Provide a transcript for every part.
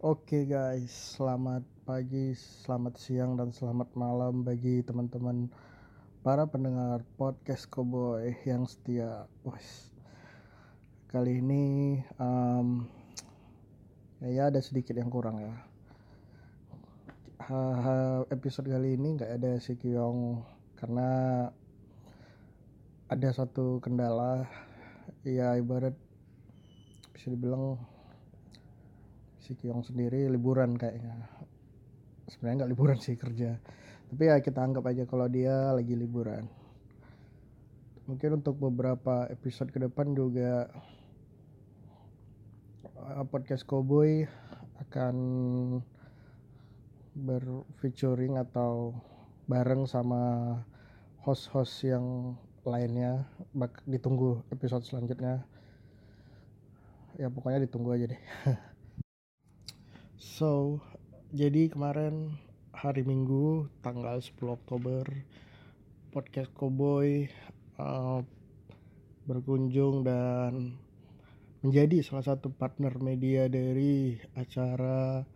Oke guys, selamat pagi, selamat siang, dan selamat malam bagi teman-teman para pendengar podcast Cowboy yang setia. Wes, kali ini um, ya ada sedikit yang kurang ya. Ha- episode kali ini nggak ada si Kyong karena ada satu kendala ya ibarat bisa dibilang si Kyong sendiri liburan kayaknya. Sebenarnya nggak liburan sih kerja. Tapi ya kita anggap aja kalau dia lagi liburan. Mungkin untuk beberapa episode ke depan juga uh, podcast Cowboy akan berfeaturing atau bareng sama host-host yang lainnya. Bak ditunggu episode selanjutnya. Ya pokoknya ditunggu aja deh So, jadi kemarin hari Minggu tanggal 10 Oktober podcast Cowboy uh, berkunjung dan menjadi salah satu partner media dari acara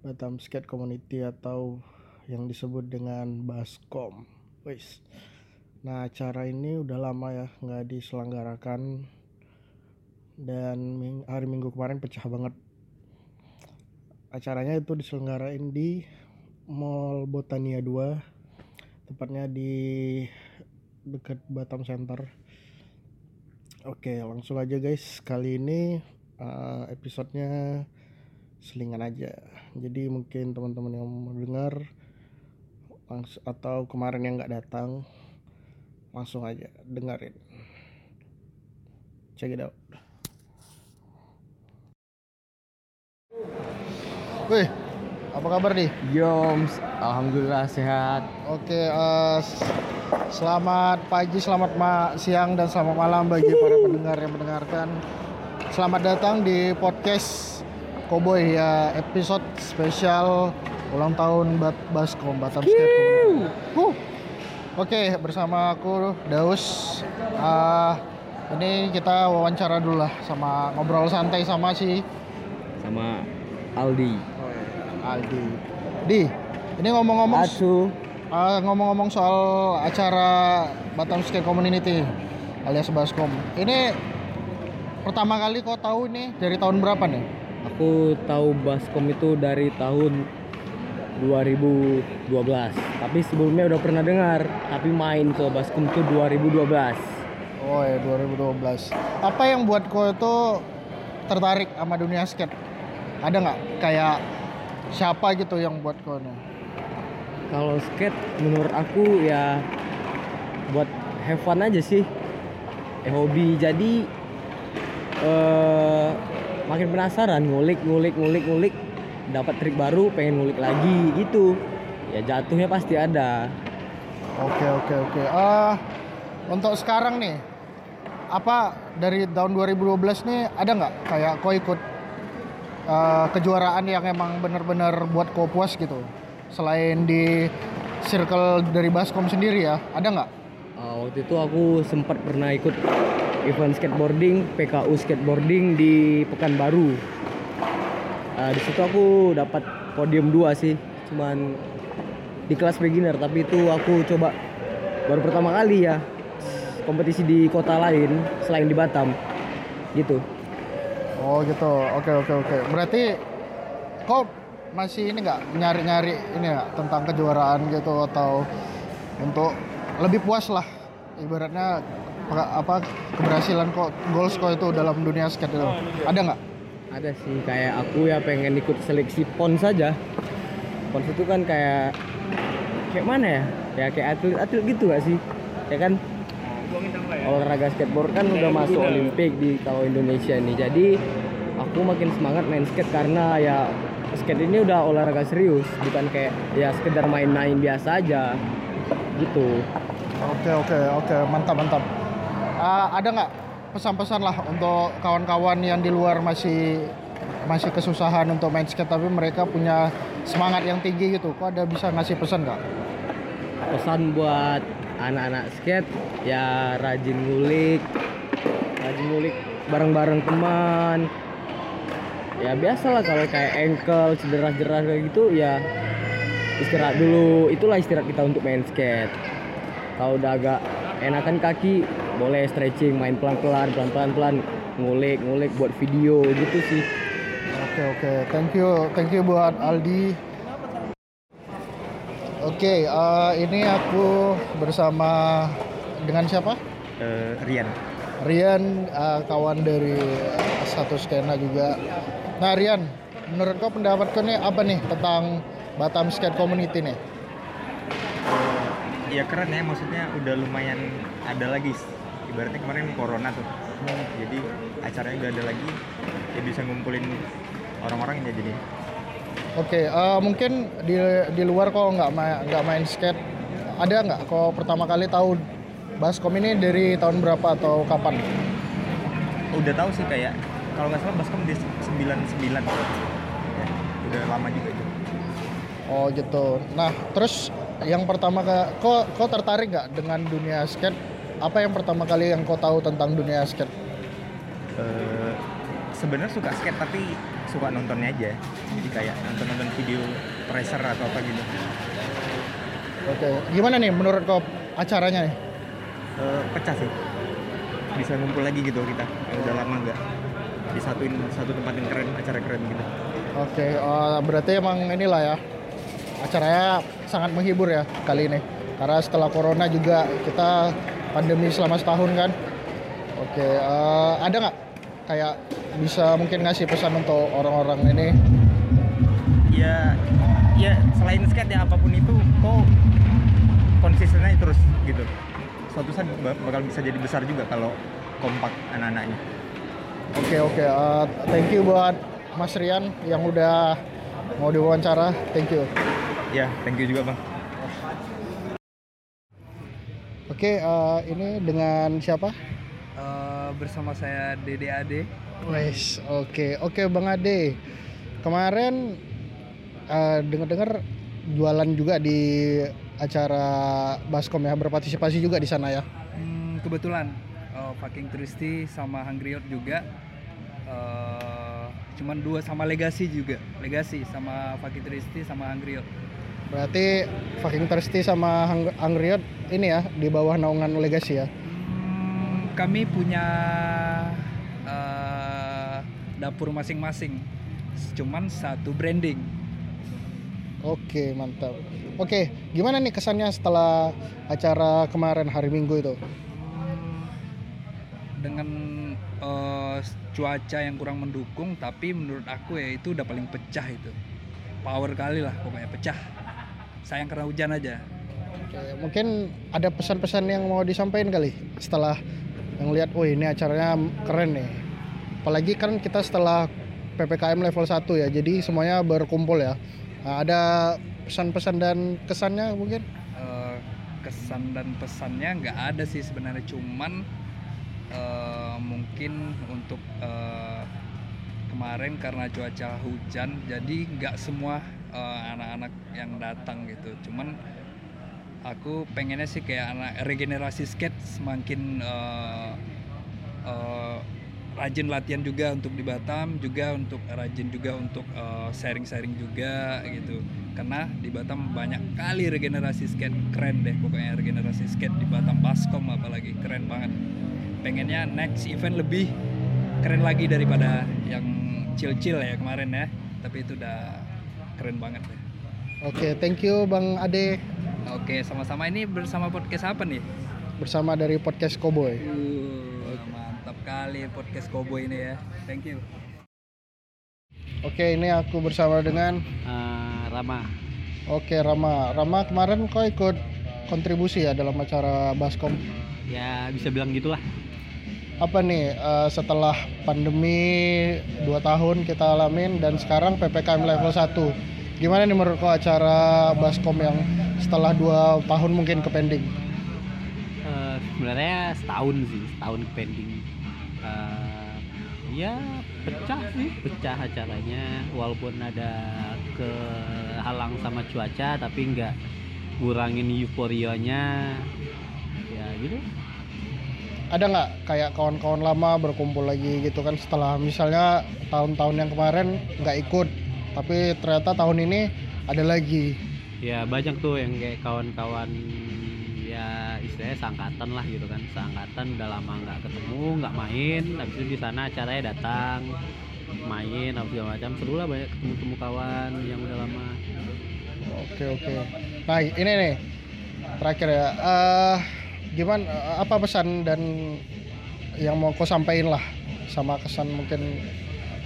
Batam Skate Community atau yang disebut dengan Baskom. Wis. Nah, acara ini udah lama ya nggak diselenggarakan dan hari Minggu kemarin pecah banget acaranya itu diselenggarain di Mall Botania 2 tepatnya di dekat Batam Center. Oke langsung aja guys. Kali ini uh, episodenya selingan aja. Jadi mungkin teman-teman yang mau dengar langs- atau kemarin yang nggak datang langsung aja dengerin. Check it out Wih, apa kabar nih? Yoms, alhamdulillah sehat. Oke, s- selamat pagi, selamat ma siang, dan selamat malam bagi para pendengar yang mendengarkan. Selamat datang di podcast Cowboy ya, episode spesial ulang tahun Bat Baskom Batam Community. Huh. Oke, bersama aku Daus. Ah, ini kita wawancara dulu lah sama ngobrol santai sama si Sama Aldi. Aldi. Di, ini ngomong-ngomong. Ah, ngomong-ngomong soal acara Batam Skate Community alias Baskom. Ini pertama kali kau tahu ini dari tahun berapa nih? Aku tahu Baskom itu dari tahun 2012. Tapi sebelumnya udah pernah dengar, tapi main ke Baskom itu 2012. Oh ya 2012. Apa yang buat kau itu tertarik sama dunia skate? Ada nggak kayak siapa gitu yang buat kau? Kalau skate menurut aku ya buat have fun aja sih. Eh, hobi jadi eh makin penasaran ngulik ngulik ngulik ngulik dapat trik baru pengen ngulik lagi gitu ya jatuhnya pasti ada Oke oke oke. Ah untuk sekarang nih apa dari tahun 2012 nih ada nggak kayak kau ikut eh, kejuaraan yang emang bener-bener buat kau puas gitu. Selain di circle dari Baskom sendiri ya ada nggak? Uh, waktu itu aku sempat pernah ikut event skateboarding PKU skateboarding di Pekanbaru. Uh, di situ aku dapat podium dua sih cuman di kelas beginner tapi itu aku coba baru pertama kali ya kompetisi di kota lain selain di Batam gitu Oh gitu. Oke oke oke. Berarti kau masih ini nggak? Nyari-nyari ini nggak tentang kejuaraan gitu atau untuk lebih puas lah. Ibaratnya apa- keberhasilan kok goals kau itu dalam dunia skate itu. Ada nggak? ada sih. Kayak aku ya pengen ikut seleksi pon saja. Pon itu kan kayak kayak mana ya? Ya kayak atlet atlet gitu gak sih? Ya kan olahraga skateboard kan udah masuk olimpik di kalau Indonesia ini jadi aku makin semangat main skate karena ya skate ini udah olahraga serius bukan kayak ya sekedar main-main biasa aja gitu Oke oke oke mantap mantap. Ah, ada nggak pesan-pesan lah untuk kawan-kawan yang di luar masih masih kesusahan untuk main skate tapi mereka punya semangat yang tinggi gitu. Kok ada bisa ngasih pesan nggak? pesan buat anak-anak skate ya rajin ngulik. Rajin ngulik bareng-bareng teman. Ya biasa lah kalau kayak ankle cedera-cedera kayak gitu ya istirahat dulu. Itulah istirahat kita untuk main skate. Kalau udah agak enakan kaki boleh stretching main pelan-pelan pelan-pelan pelan ngulik ngulik buat video gitu sih. Oke oke, thank you, thank you buat Aldi. Oke, eh, ini aku bersama dengan siapa? Eh, Rian. Rian, eh, kawan dari satu skena juga. Nah Rian, menurut kau pendapat kau nih apa nih tentang Batam Skate Community nih? Iya keren ya, maksudnya udah lumayan ada lagi. Ibaratnya kemarin corona tuh, jadi acaranya udah ada lagi, ya bisa ngumpulin orang-orang ya jadi. Oke, eh, mungkin di di luar kok nggak main nggak main skate, ada nggak kok pertama kali tahu Baskom ini dari tahun berapa atau kapan? Udah tahu sih kayak, kalau nggak salah Baskom di 99 ya, udah lama juga itu. Oh gitu. Nah terus yang pertama ke, kok kok tertarik nggak dengan dunia skate? Apa yang pertama kali yang kau tahu tentang dunia skate? Eh, Sebenarnya suka skate tapi suka nontonnya aja, jadi kayak nonton-nonton video racer atau apa gitu. Oke, gimana nih menurut kau acaranya nih? Eh, pecah sih, bisa ngumpul lagi gitu kita, yang udah lama nggak disatuin satu tempat yang keren, acara keren gitu. Oke, eh, berarti emang inilah ya acaranya sangat menghibur ya kali ini. Karena setelah corona juga kita pandemi selama setahun kan. Oke, eh, ada nggak kayak bisa mungkin ngasih pesan untuk orang-orang ini? ya ya selain skate ya apa pun itu kok konsisten aja terus gitu suatu saat ba- bakal bisa jadi besar juga kalau kompak anak-anaknya Oke oke, eh, thank you buat Mas Rian yang udah mau diwawancara. Thank you. ya thank you juga bang Oke, eh, ini dengan siapa? Eh, bersama saya Dede Ade. Wes, oke, oke Bang Ade. Kemarin eh, dengar-dengar jualan juga di acara Baskom ya, berpartisipasi juga di sana ya. Hmm, kebetulan eh, Fucking Turisti sama Hungry Out juga. Eh, cuman dua sama Legacy juga. Legacy sama Fucking Turisti sama Hungry Out. Berarti Fucking Thirsty sama Hang- Angriot ini ya di bawah naungan Legacy ya. Kami punya eh, dapur masing-masing. Cuman satu branding. Oke, mantap. Oke, gimana nih kesannya setelah acara kemarin hari Minggu itu? dengan eh, cuaca yang kurang mendukung tapi menurut aku ya itu udah paling pecah itu power kali lah pokoknya pecah sayang karena hujan aja Oke, mungkin ada pesan-pesan yang mau disampaikan kali setelah yang lihat, oh ini acaranya keren nih. Apalagi kan kita setelah PPKM level 1 ya, jadi semuanya berkumpul ya. Nah, ada pesan-pesan dan kesannya mungkin? Eh, kesan dan pesannya nggak ada sih sebenarnya cuman eh, mungkin untuk eh, kemarin karena cuaca hujan jadi nggak semua anak-anak yang datang gitu cuman aku pengennya sih kayak anak regenerasi skate semakin eh, eh, rajin latihan juga untuk di Batam juga untuk rajin juga untuk eh, sharing-sharing juga gitu. Karena di Batam banyak kali regenerasi skate keren deh pokoknya regenerasi skate di Batam Baskom apalagi keren banget. Pengennya next event lebih keren lagi daripada yang chill-chill ya kemarin ya tapi itu udah keren banget deh. Oke, thank you Bang Ade oke sama-sama ini bersama podcast apa nih bersama dari podcast Cowboy. Uh, mantap kali podcast Cowboy ini ya thank you Oke, ini aku bersama dengan Eh, Rama Oke Rama. Rama kemarin kau ikut kontribusi ya dalam acara Baskom. ya bisa bilang gitulah Apa nih eh, setelah pandemi 2 tahun kita alamin dan sekarang PPKM level 1. Gimana nih menurut kau acara Baskom yang setelah 2 tahun mungkin ke pending? Eh, sebenarnya setahun sih setahun pending. Eh, ya pecah sih pecah acaranya. Walaupun ada kehalang sama cuaca tapi nggak ngurangin euforianya. Ya gitu. Ada nggak kayak kawan-kawan lama berkumpul lagi gitu kan setelah misalnya tahun-tahun yang kemarin nggak ikut tapi ternyata tahun ini ada lagi. Ya banyak tuh yang kayak kawan-kawan ya istilahnya seangkatan lah gitu kan. Seangkatan udah lama nggak ketemu nggak main. Habis itu di sana acaranya datang main apa segala macam. Seru lah banyak ketemu temu kawan yang udah lama. Oke oke. Nah ini nih terakhir ya. Eh gimana apa pesan dan yang mau kau sampaikan lah sama kesan mungkin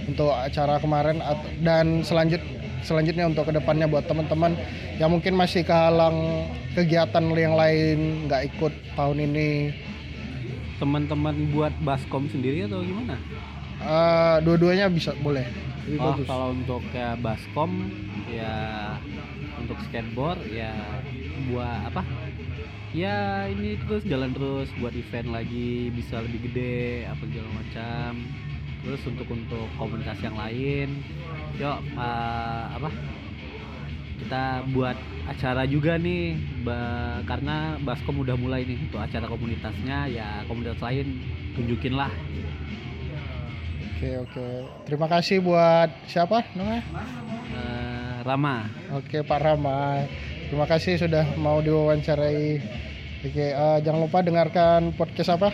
untuk acara kemarin dan selanjut selanjutnya untuk ke depannya buat teman-teman yang mungkin masih kehalang kegiatan yang lain nggak ikut tahun ini. Teman-teman buat baskom sendiri atau gimana? Eh, dua-duanya bisa boleh. Lebih oh bagus. kalau untuk kayak baskom ya untuk skateboard ya buat apa? Ya ini terus jalan terus buat event lagi bisa lebih gede apa segala macam terus untuk untuk komunitas yang lain yuk eh, apa kita buat acara juga nih ba- karena baskom udah mulai nih untuk acara komunitasnya ya komunitas lain tunjukin lah Oke oke. Terima kasih buat siapa namanya? Eh, Rama Oke Pak Rama. Terima kasih sudah mau diwawancarai. Oke eh, jangan lupa dengarkan podcast apa?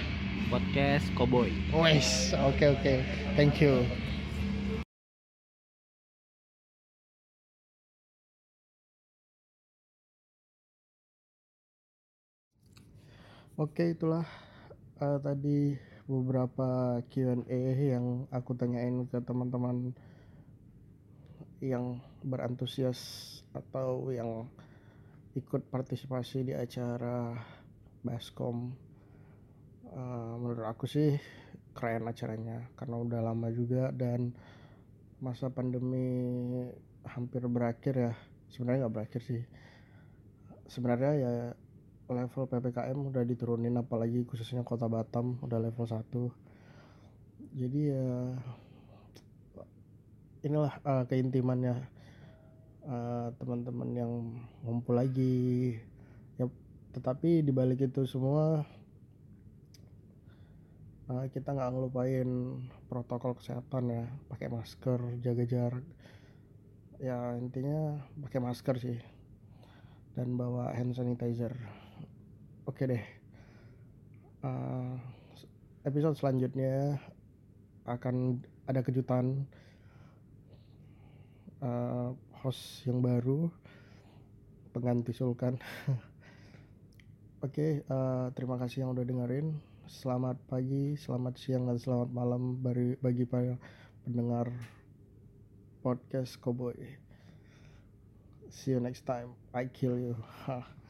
Podcast Cowboy Wes. Oke oke. Thank you. Oke itulah eh, tadi beberapa Q&A yang aku tanyain ke teman-teman yang berantusias atau yang ikut partisipasi di acara Baskom. Eh, menurut aku sih keren acaranya karena udah lama juga dan masa pandemi hampir berakhir ya. Sebenarnya nggak berakhir sih. Sebenarnya ya level ppkm udah diturunin apalagi khususnya kota Batam udah level 1 jadi ya inilah eh, keintimannya eh, teman-teman yang ngumpul lagi. Ya tetapi dibalik itu semua eh, kita nggak ngelupain protokol kesehatan ya pakai masker jaga jarak. Ya intinya pakai masker sih. Dan bawa hand sanitizer. Oke deh. Eh, episode selanjutnya akan ada kejutan. Eh, host yang baru pengganti Sulkan. Oke eh, terima kasih yang udah dengerin selamat pagi selamat siang dan selamat malam bagi bagi para pendengar podcast Cowboy. See you next time. I kill you